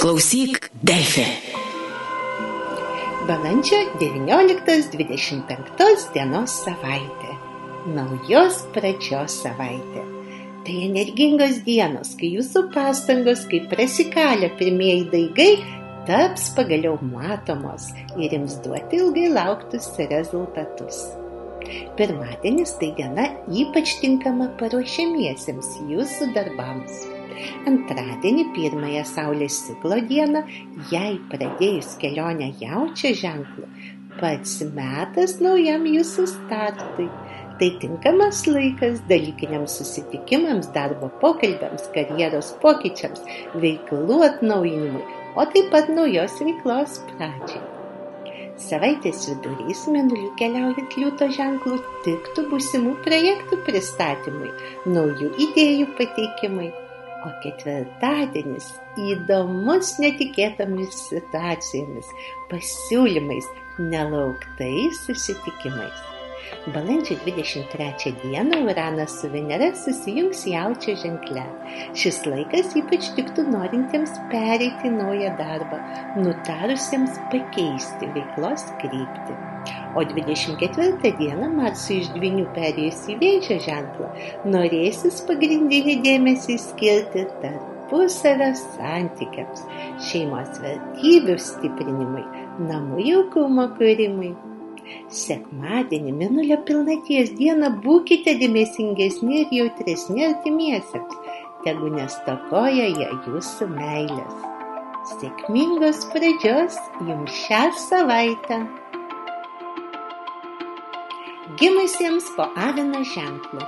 Klausyk, Delfi. Balandžio 19-25 dienos savaitė. Naujos pradžios savaitė. Tai energingos dienos, kai jūsų pastangos, kai prasikalė pirmieji daigai, taps pagaliau matomos ir jums duoti ilgai lauktus rezultatus. Pirmadienis tai diena ypač tinkama paruošiamiesiems jūsų darbams. Antradienį pirmąją Saulės ciklo dieną, jai pradėjus kelionę jaučia ženklu, pats metas naujam jūsų startui. Tai tinkamas laikas dalykiniams susitikimams, darbo pokalbiams, karjeros pokyčiams, veiklų atnaujinimui, o taip pat naujos veiklos pradžiai. Savaitės vidurys mėnuliu keliaujant liūto ženklų tiktų būsimų projektų pristatymui, naujų idėjų pateikimui, o ketvirtadienis įdomus netikėtomis situacijomis, pasiūlymais, nelauktais susitikimais. Balandžio 23 dieną Uranas su Venera susijungs jaučio ženklę. Šis laikas ypač tiktų norintiems pereiti naują darbą, nutarusiems pakeisti veiklos kryptį. O 24 dieną Marsui iš dvinių perėjus į vėžio ženklą, norėsis pagrindinį dėmesį skirti tarpusavio santykiams, šeimos vertybių stiprinimui, namų jaukumo kūrimui. Sekmadienį minulio pilnaties dieną būkite dėmesingesni ir jautresni artimiesiems, tegu nestokoja jie jūsų meilės. Sėkmingos pradžios jums šią savaitę. Gimusiems po avino ženklu.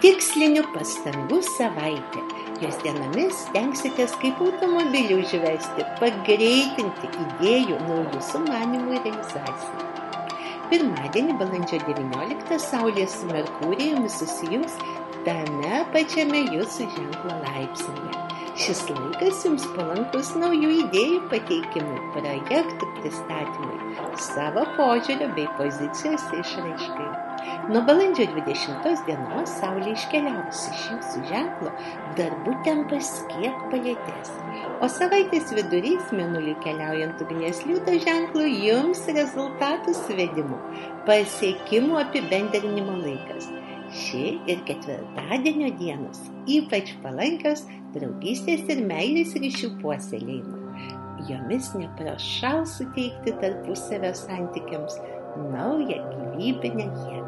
Tikslinių pastangų savaitė. Jos dienomis stengsitės kaip automobilį užvesti, pagreitinti idėjų naujų sumanimų realizaciją. Pirmadienį, balandžio 19, Saulė su Merkurijumi susijungs tame pačiame jūsų ženklo laipsnėje. Šis laikas jums palankus naujų idėjų pateikimui, projektų pristatymui, savo požiūrio bei pozicijos išraiškai. Nuo balandžio 20 dienos Saulė iškeliaus iš jūsų ženklo, darbų tempas kiek palėtės. O savaitės vidurys mėnulį keliaujant ugnies liūto ženklu jums rezultatų svedimų, pasiekimų apibendrinimo laikas. Ši ir ketvirtadienio dienos ypač palankios draugystės ir meilės ryšių puoselėjimui. Jomis neprašau suteikti tarpusavio santykiams naują gyvybinę jėgą.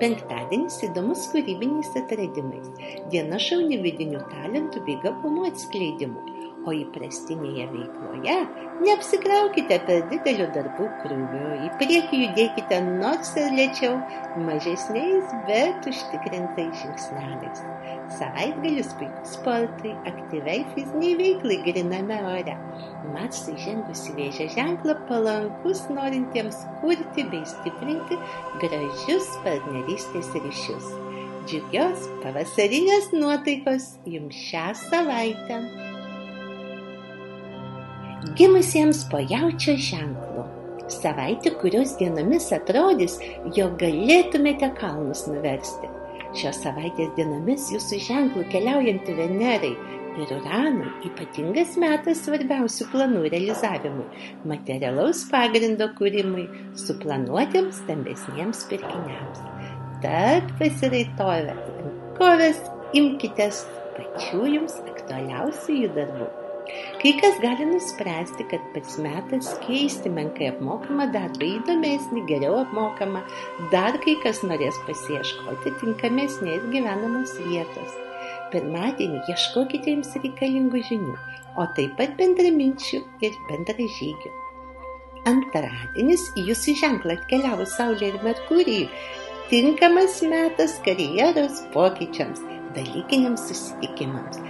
Penktadienis įdomus kūrybiniais atradimais, diena šauni vidinių talentų bei gabumų atskleidimui, o įprastinėje veikloje neapsikraukite per dideliu darbų krūviu, į priekį judėkite nors ir lėčiau, mažesniais, bet užtikrintais žingsneliais. Savaitgalis puikus sportui, aktyviai fiziniai veiklai griname ore. Marsai žengus į vėžę ženklą palankus norintiems kurti bei stiprinti gražius partnerystės ryšius. Džiugios pavasarinės nuotaikos jums šią savaitę gimusiems po jaučio ženklu. Savaitė, kurios dienomis atrodys, jog galėtumėte kalnus nuversti. Šios savaitės dienomis jūsų ženklų keliaujant Venerai ir Uranui ypatingas metas svarbiausių planų realizavimui, materialaus pagrindo kūrimui, suplanuotiems stambesniems pirkiniams. Tad pasiraitovę rankovės imkitės pačių jums aktualiausių jų darbų. Kai kas gali nuspręsti, kad pats metas keisti menkai apmokamą darbą į įdomesnį, geriau apmokamą, dar kai kas norės pasieškoti tinkamesnės gyvenamos vietos. Pirmadienį ieškokite jums reikalingų žinių, o taip pat bendraminčių ir bendražygių. Antradienis jūsų ženklą atkeliavo Saulė ir Merkurijų. Tinkamas metas karjeros pokyčiams, dalykiniams susitikimams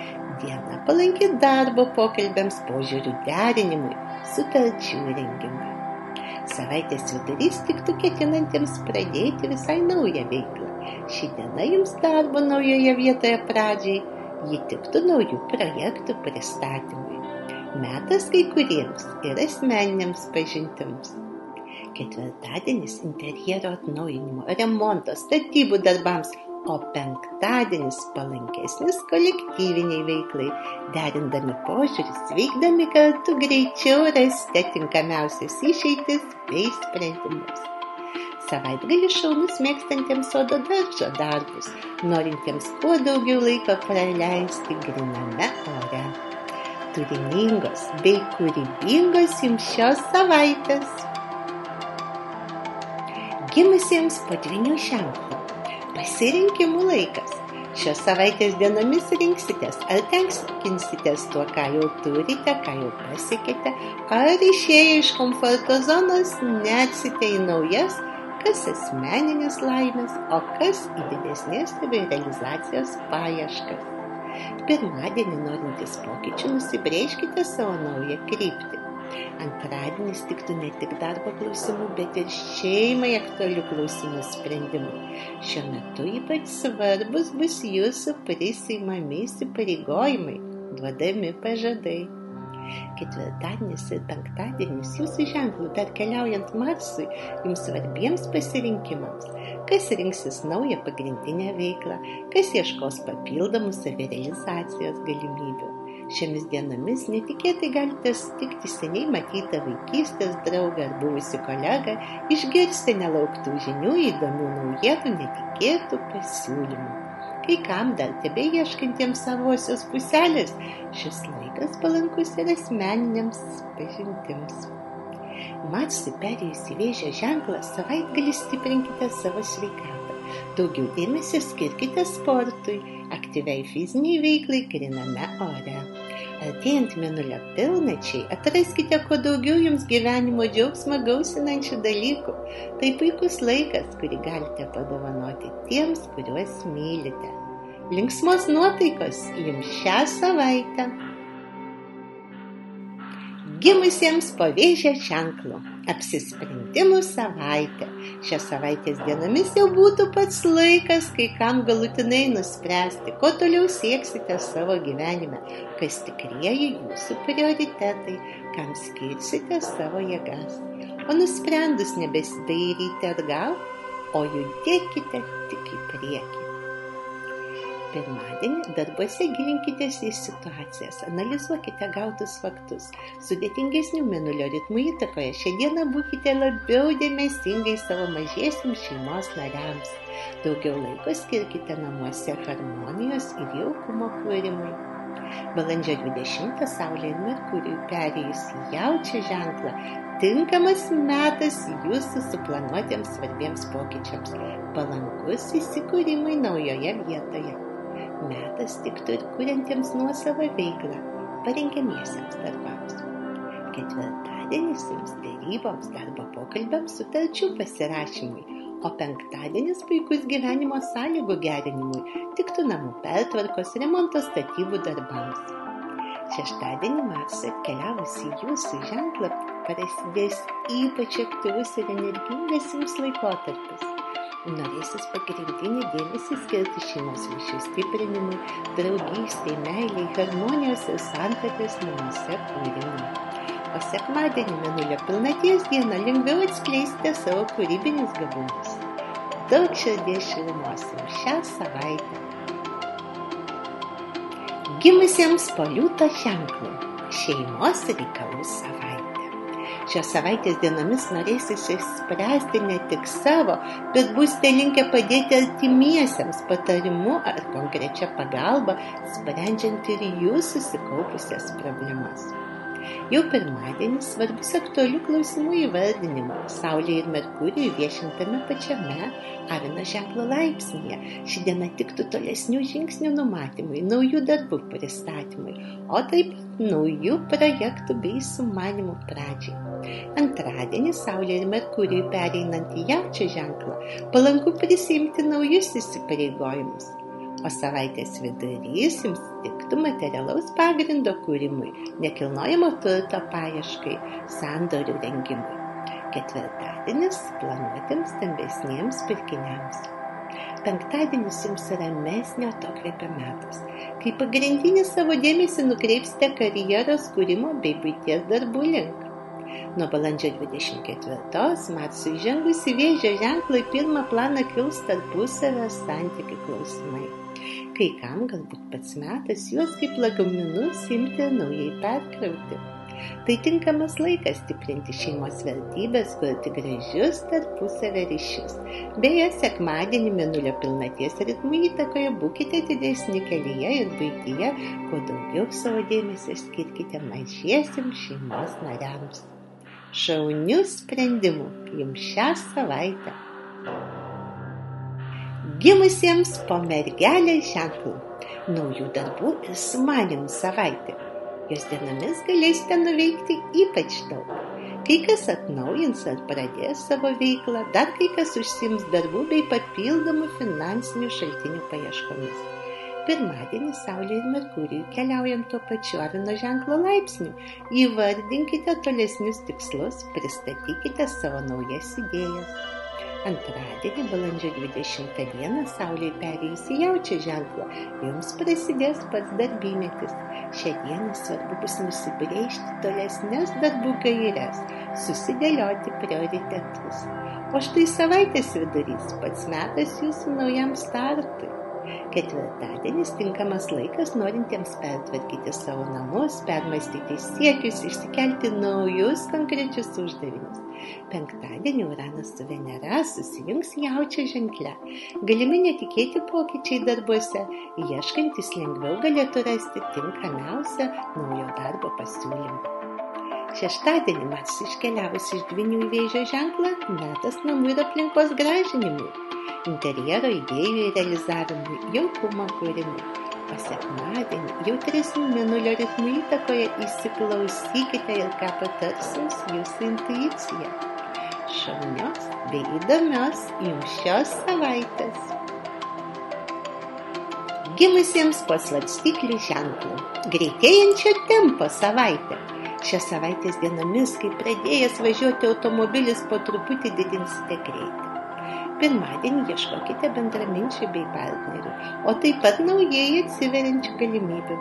diena palanki darbo pokalbiams, požiūrių derinimui, sutarčių rengimui. Savaitės vidurys tiktų ketinantiems pradėti visai naują veiklą. Ši diena jums darbo naujoje vietoje pradžiai, ji tiktų naujų projektų pristatymui. Metas kai kuriems ir asmeniniams pažintims. Ketvirtadienis interjero atnaujinimo, remonto, statybų darbams, o penktadienis palankesnis kolektyviniai veiklai, derindami požiūris, veikdami kartu greičiau rasite tinkamiausias išeitis bei sprendimus. Savaitgalį šaunus mėgstantiems sodo daržo darbus, norintiems kuo daugiau laiko praleisti griname ore. Turiningos bei kūrybingos jums šios savaitės. Gimusiems po dvinių ženklų pasirinkimų laikas. Šios savaitės dienomis rinksitės, ar tenkinsitės tuo, ką jau turite, ką jau pasiekėte, ar išėję iš komforto zonos neatsite į naujas, kas asmeninės laimės, o kas į didesnės savirealizacijos paieškas. Pirmadienį norintys pokyčių nusibrėžkite savo naują kryptį. Antradienis tiktų ne tik darbo klausimų, bet ir šeimai aktualių klausimų sprendimui. Šiuo metu ypač svarbus bus jūsų prisimami įsipareigojimai, duodami pažadai. Ketvirtadienis ir penktadienis jūsų ženklų dar keliaujant Marsui jums svarbiems pasirinkimams. Kas rinksis naują pagrindinę veiklą, kas ieškos papildomų savirealizacijos galimybių. Šiomis dienomis netikėtai galite sutikti seniai matytą vaikystės draugą ar buvusi kolegą, išgirsti nelauktų žinių, įdomių naujienų, netikėtų pasiūlymų. Kai kam dar tebe ieškantiems savosios puselės, šis laikas palankus ir asmeniniams pažintims. Marsui perėjus į vėžio ženklą, savaitgalį stiprinkite savo sveikatą. Daugiau dėmesio skirkite sportui, aktyviai fiziniai veiklai griname ore. Artėjant mėnulio pilnačiai, atraskite kuo daugiau jums gyvenimo džiaugsmą gausinančių dalykų. Tai puikus laikas, kurį galite padovanoti tiems, kuriuos mylite. Linksmos nuotaikos jums šią savaitę. Gimusiems po vėžio ženklo. Apsisprendimų savaitė. Šią savaitės dienomis jau būtų pats laikas, kai kam galutinai nuspręsti, ko toliau sieksite savo gyvenime, kas tikrieji jūsų prioritetai, kam skirsite savo jėgas. O nusprendus nebesidairyti atgal, o judėkite tik į priekį. Pirmadienį darbuose gilinkitės į situacijas, analizuokite gautus faktus. Sudėtingesnių mėnulio ritmų įtakoje šią dieną būkite labiau dėmesingai savo mažiesiams šeimos nariams. Daugiau laiko skirkite namuose harmonijos ir jaukumo kūrimui. Balandžio 20 Saulė ir Merkurijui perėjus į jaučią ženklą, tinkamas metas jūsų suplanuotiems svarbiems pokyčiams, palankus įsikūrimui naujoje vietoje metas tiktų ir kuriantiems nuosavą veiklą, parengiamiesiems darbams. Ketvirtadienis jums dėryboms, darbo pokalbiams, sutarčių pasirašymui, o penktadienis puikus gyvenimo sąlygų gerinimui, tiktų namų pertvarkos, remonto statybų darbams. Šeštadienį Marsą atkeliavus į jūsų ženklą prasidės ypač aktyvus ir energingas jums laikotarpis norėsis pagrindinį dėmesį skirti šeimos ryšių stiprinimui, draugystei, meiliai, harmonijos ir santarvės namuose kūrimui. O sekmadienį mėnulio pilnaties dieną lengviau atskleisite savo kūrybinius gabumus. Daug širdies šilumos jau šią savaitę. Gimusiems poliuto ženklų šeimos reikalų savaitė šios savaitės dienomis norėsis išspręsti ne tik savo, bet būsite linkę padėti artimiesiems patarimu ar konkrečia pagalba, sprendžiant ir jų susikaupusias problemas. Jau pirmadienis svarbus aktualių klausimų įvardinimo Saulė ir Merkurijui viešintame pačiame Avino ženklo laipsnėje. Ši diena tiktų tolesnių žingsnių numatymui, naujų darbų pristatymui, o taip pat naujų projektų bei sumanimų pradžiai. Antradienį Saulė ir Merkurijui pereinant į jaučio ženklą, palanku prisimti naujus įsipareigojimus o savaitės vidurys jums tiktų materialaus pagrindo kūrimui, nekilnojamo turto paieškai, sandorių rengimui. Ketvirtadienis planuotėms stambesniems pirkiniams. Penktadienis jums ramesnio atokvėpio metas, kai pagrindinį savo dėmesį nukreipsite karjeros kūrimo bei būties darbų link. Nuo balandžio 24 Marsui žengus į vėžio ženklą į pirmą planą kils tarpusavio santykių klausimai. Kai kam galbūt pats metas juos kaip lagaminus imti naujai perkrauti. Tai tinkamas laikas stiprinti šeimos vertybės, kurti gražius tarpusavę ryšius. Beje, sekmadienį minulio pilnaties ritmų įtakoje būkite didesni kelyje ir būtyje, kuo daugiau savo dėmesio skirkite mažiesiams šeimos nariams. Šaunių sprendimų jums šią savaitę. Gimusiems po mergelės ženklų, naujų darbų ir sumanimų savaitė jos dienomis galėsite nuveikti ypač daug. Kai kas atnaujins ar pradės savo veiklą, dar kai kas užsims darbų bei papildomų finansinių šaltinių paieškomis. Pirmadienį Saulė ir Merkurijui keliaujant tuo pačiu Arino ženklo laipsniu, įvardinkite tolesnius tikslus, pristatykite savo naujas idėjas. Antradienį, balandžio 20 dieną, Saulė perėjus į jaučio ženklą, jums prasidės pats darbymetis. Šią dieną svarbu bus nusibrėžti tolesnės darbų gairias, susidėlioti prioritetus. O štai savaitės vidurys pats metas jūsų naujam startui. Ketvirtadienis tinkamas laikas norintiems pertvarkyti savo namus, permastyti siekius, išsikelti naujus konkrečius uždavinius. Penktadienį Uranas su Venera susijungs jaučia ženklę. Galimi netikėti pokyčiai darbuose, ieškantis lengviau galėtų rasti tinkamiausią naujo darbo pasiūlymą. Šeštadienį Mars iškeliavus iš dvinių vėžio ženklą, metas namų ir aplinkos gražinimui interjero idėjų realizavimui, jaukumo kūrimui. O sekmadienį jautresnių minulio ritmų įtakoje įsiklausykite ir ką patars jūsų intuicija. Šaunios bei įdomios jums šios savaitės. Gimusiems po svarstyklių ženklų. Greitėjančio tempo savaitė. Šią savaitės dienomis, kai pradėjęs važiuoti automobilis, po truputį didinsite greitį. Pirmadienį ieškokite bendraminčių bei partnerių, o taip pat naujai atsiveriančių galimybių.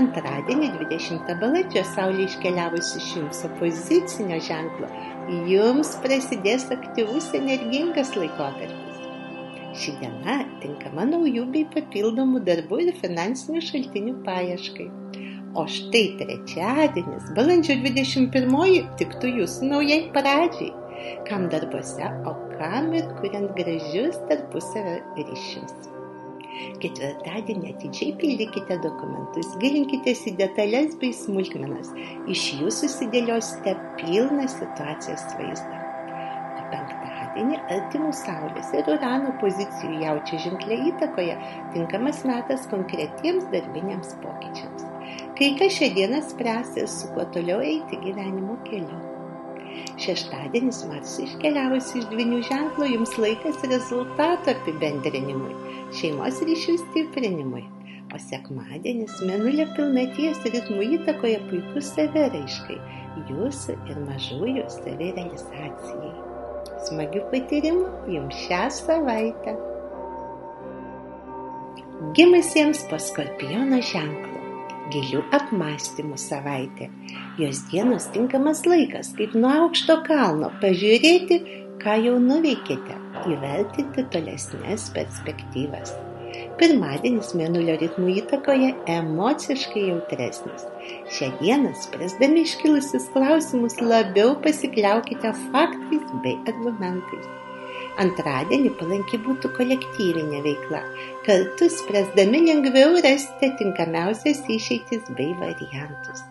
Antradienį 20 balandžio Saulė iškeliavusi iš jums opozicinio ženklo, jums prasidės aktyvus energingas laikotarpis. Ši diena tinkama naujų bei papildomų darbų ir finansinių šaltinių paieškai. O štai trečiadienis, balandžio 21, tiktų jūsų naujai pradžiai kam darbuose, o kam ir kuriant gražius tarpusavio ryšius. Ketvirtadienį atidžiai pildykite dokumentus, gilinkitės į detalės bei smulkmenas, iš jų susidėliosite pilną situacijos vaizdą. O penktadienį artimų Saulės ir Urano pozicijų jaučia ženklė įtakoje tinkamas metas konkretiems darbiniams pokyčiams. Kai kas šią dieną spręs, su kuo toliau eiti gyvenimo keliu. Šeštadienis Marsui iškeliavus iš dvinių ženklo jums laikas rezultato apibendrinimui, šeimos ryšių stiprinimui. O sekmadienis menulio pilnaties ritmų įtakoje puikus saviraiškai, jūsų ir mažųjų savirealizacijai. Smagių patyrimų jums šią savaitę. Gimusiems po skorpiono ženklo gilių apmąstymų savaitė. Jos dienos tinkamas laikas, kaip nuo aukšto kalno, pažiūrėti, ką jau nuveikėte, įvertinti tolesnės perspektyvas. Pirmadienis mėnulio ritmų įtakoje emociškai jautresnis. Šią dieną, spręsdami iškilusius klausimus, labiau pasikliaukite faktais bei argumentais. Antradienį palanki būtų kolektyvinė veikla. Kartu spręsdami lengviau rasite tinkamiausias išeitis bei variantus.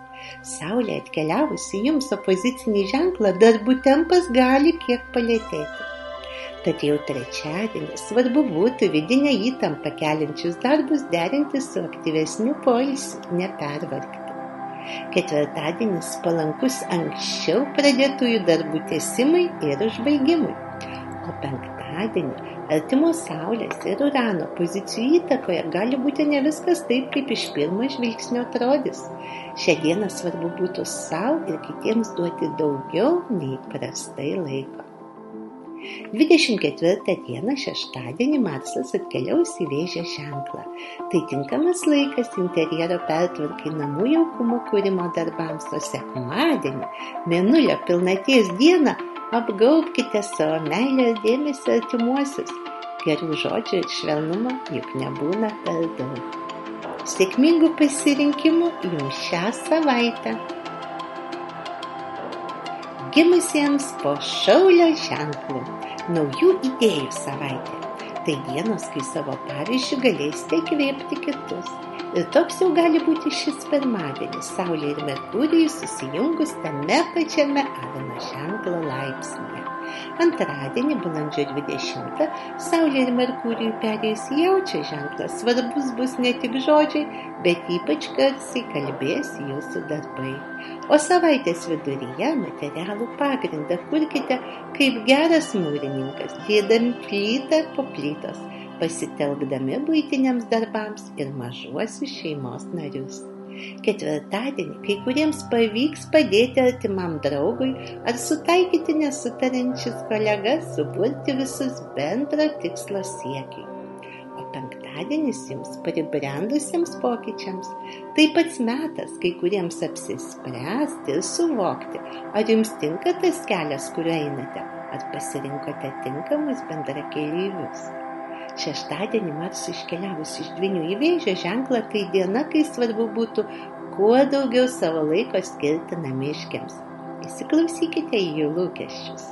Saulė atkeliavusi jums opozicinį ženklą, darbų tempas gali kiek palėtėti. Tad jau trečiadienį svarbu būtų vidinę įtampą keliančius darbus derinti su aktyvesniu poilsiu, nepervargti. Ketvirtadienis palankus anksčiau pradėtųjų darbų tesimui ir užbaigimui o penktadienį artimos Saulės ir Urano pozicijų įtakoje gali būti ne viskas taip, kaip iš pirmo žvilgsnio atrodys. Šią dieną svarbu būtų savo ir kitiems duoti daugiau nei prastai laiko. 24 dieną šeštadienį Marsas atkeliaus į vėžę ženklą. Tai tinkamas laikas interjero pertvarkai namų jaukumo kūrimo darbams, o sekmadienį, mėnulio pilnaties dieną, apgaubkite savo meilę ir dėmesį artimuosius. Gerų žodžių ir švelnumo juk nebūna per daug. Sėkmingų pasirinkimų jums šią savaitę gimusiems po šaulio ženklų. Naujų idėjų savaitė. Tai dienos, kai savo pavyzdžių galėsite įkvėpti kitus. Toks jau gali būti šis pirmadienis, Saulė ir Merkurijai susijungus tame pačiame Avino ženklo laipsnėje. Antradienį, balandžio 20, Saulė ir Merkurijai perės jaučia ženklas. Svarbus bus ne tik žodžiai, bet ypač garsiai kalbės jūsų darbai o savaitės viduryje materialų pagrindą kurkite kaip geras mūrininkas, dėdami plytą po plytos, pasitelkdami būtiniams darbams ir mažuosius šeimos narius. Ketvirtadienį kai kuriems pavyks padėti artimam draugui ar sutaikyti nesutarančius kolegas, suburti visus bendro tikslo siekiui penktadienis jums pribrendusiems pokyčiams. Tai pats metas kai kuriems apsispręsti ir suvokti, ar jums tinka tas kelias, kuriuo einate, ar pasirinkote tinkamus bendrakeleivius. Šeštadienį Mars iškeliavus iš dvinių į vėžę ženklą, tai diena, kai svarbu būtų kuo daugiau savo laiko skirti namiškiams. Įsiklausykite į jų lūkesčius.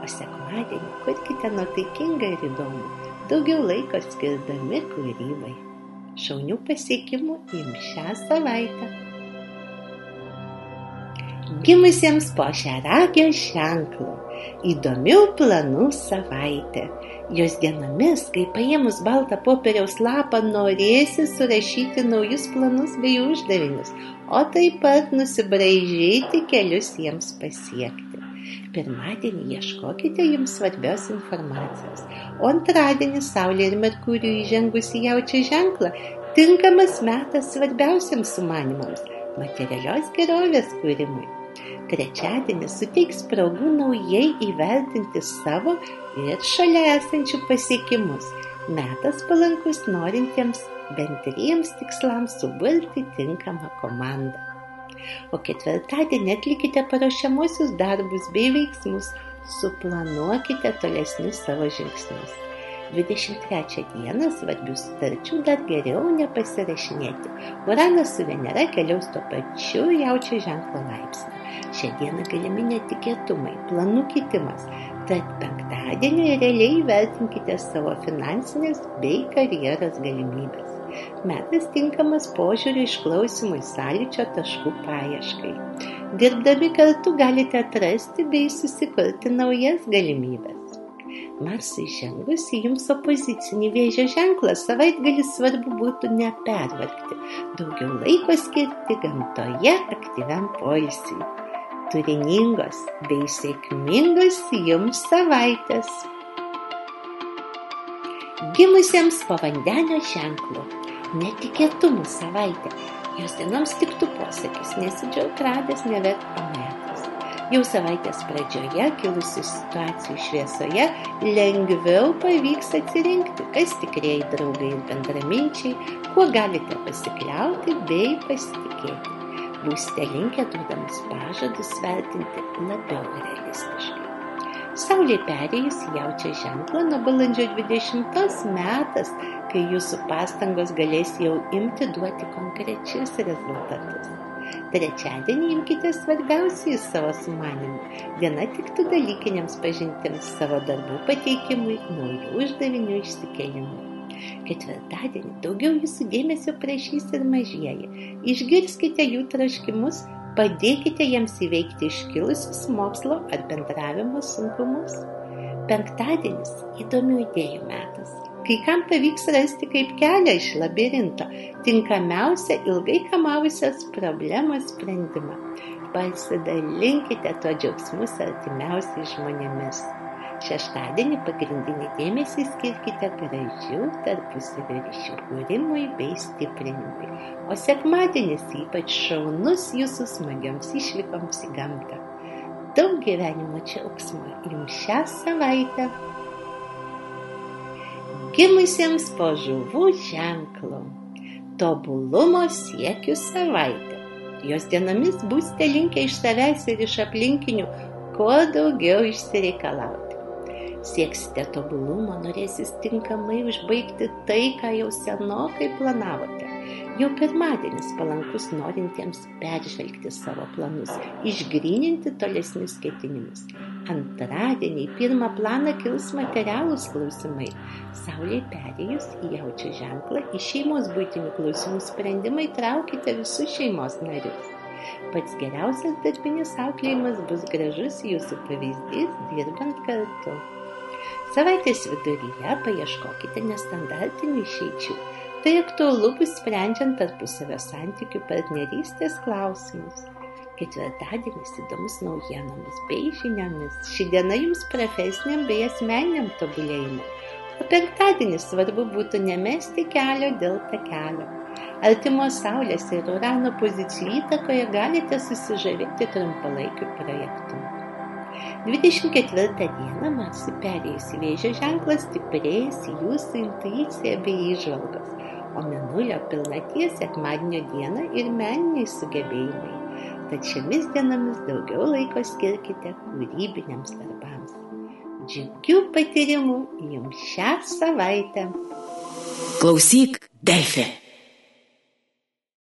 O sekmadienį kurkite nuotaikingą ir įdomų daugiau laiko skirdami kūrybai. Šaunių pasiekimų jums šią savaitę. Gimusiems po šeragio ženklų įdomių planų savaitė. Jos dienomis, kai paėmus baltą popieriaus lapą, norėsi surašyti naujus planus bei uždavinius, o taip pat nusibraižyti kelius jiems pasiekti. Pirmadienį ieškokite jums svarbios informacijos, o antradienį Saulė ir Merkurijų įžengus į jaučią ženklą tinkamas metas svarbiausiams sumanimams - materialios gerovės kūrimui. Trečiadienį suteiks progų naujai įvertinti savo ir šalia esančių pasiekimus. Metas palankus norintiems bendriems tikslams suburti tinkamą komandą o ketvirtadienį atlikite paruošiamuosius darbus bei veiksmus, suplanuokite tolesnius savo žingsnius. 23 dieną svarbių sutarčių dar geriau nepasirašinėti. Uranas su Venera keliaus tuo pačiu jaučio ženklo laipsniu. Šią dieną galimi netikėtumai, planų kitimas. Tad penktadienį realiai vertinkite savo finansinės bei karjeros galimybės metas tinkamas požiūrių išklausimui sąlyčio taškų paieškai. Dirbdami kartu galite atrasti bei susikurti naujas galimybės. Marsui žengus į jums opozicinį vėžio ženklą savaitgalį svarbu būtų nepervargti, daugiau laiko skirti gamtoje aktyviam poilsiui. Turiningos bei sėkmingos jums savaitės. Gimusiems povandenio ženklu netikėtumų savaitė. Jos dienoms tiktų posakis, nesidžiaug radęs, neverk pametęs. Jau savaitės pradžioje kilusių situacijų šviesoje lengviau pavyks atsirinkti, kas tikrieji draugai ir bendraminčiai, kuo galite pasikliauti bei pasitikėti. Būsite linkę duodamus pažadus vertinti labiau realistiškai. Saulė perėjus jaučia ženklą nuo balandžio 20 metas, kai jūsų pastangos galės jau imti duoti konkrečius rezultatus. Trečiadienį imkite svarbiausiai savo sumanimų. Diena tiktų dalykiniams pažintims savo darbų pateikimui, naujų uždavinių išsikėlimui. Ketvirtadienį daugiau jūsų dėmesio prašys ir mažieji. Išgirskite jų traškimus Padėkite jiems įveikti iškilusius mokslo ar bendravimo sunkumus. Penktadienis – įdomių idėjų metas. Kai kam pavyks rasti kaip kelią iš labirinto, tinkamiausią ilgai kamavusios problemos sprendimą. Pasidalinkite tuo džiaugsmu su artimiausiais žmonėmis. Šeštadienį pagrindinį dėmesį skirkite gražių tarpusavio ryšių kūrimui bei stiprinimui, o sekmadienis ypač šaunus jūsų smagioms išvykoms į gamtą. daug gyvenimo džiaugsmo jums šią savaitę. Gimusiems po žuvų ženklu. Tobulumo siekių savaitę. Jos dienomis būsite linkę iš savęs ir iš aplinkinių kuo daugiau išsireikalauti sieksite tobulumo, norėsis tinkamai užbaigti tai, ką jau senokai planavote. Jau pirmadienis palankus norintiems peržvelgti savo planus, išgryninti tolesnius ketinimus. Antradienį į pirmą planą kils materialūs klausimai. Saulė perėjus į jaučio ženklą, į šeimos būtinių klausimų sprendimai traukite visus šeimos narius. Pats geriausias darbinis auklėjimas bus gražus jūsų pavyzdys dirbant kartu. Savaitės viduryje paieškokite nestandartinių išeičių. Tai aktualu bus sprendžiant tarpusavio santykių partnerystės klausimus. Ketvirtadienis įdomus naujienomis bei žiniomis. Ši diena jums profesiniam bei asmeniniam tobulėjimui. O penktadienis svarbu būtų nemesti kelio dėl takelio. Artimos Saulės ir Urano pozicijų įtakoje galite susižavėti trumpalaikiu projektu. 24 dieną Marsui perėjus į vėžio ženklą stiprės jūsų intuicija bei įžvalgos, o menulio pilnaties sekmadienio dieną ir meniniai sugebėjimai. Tad šiomis dienomis daugiau laiko skirkite kūrybiniams darbams. Džiugių patyrimų jums šią savaitę. Klausyk, Delfi.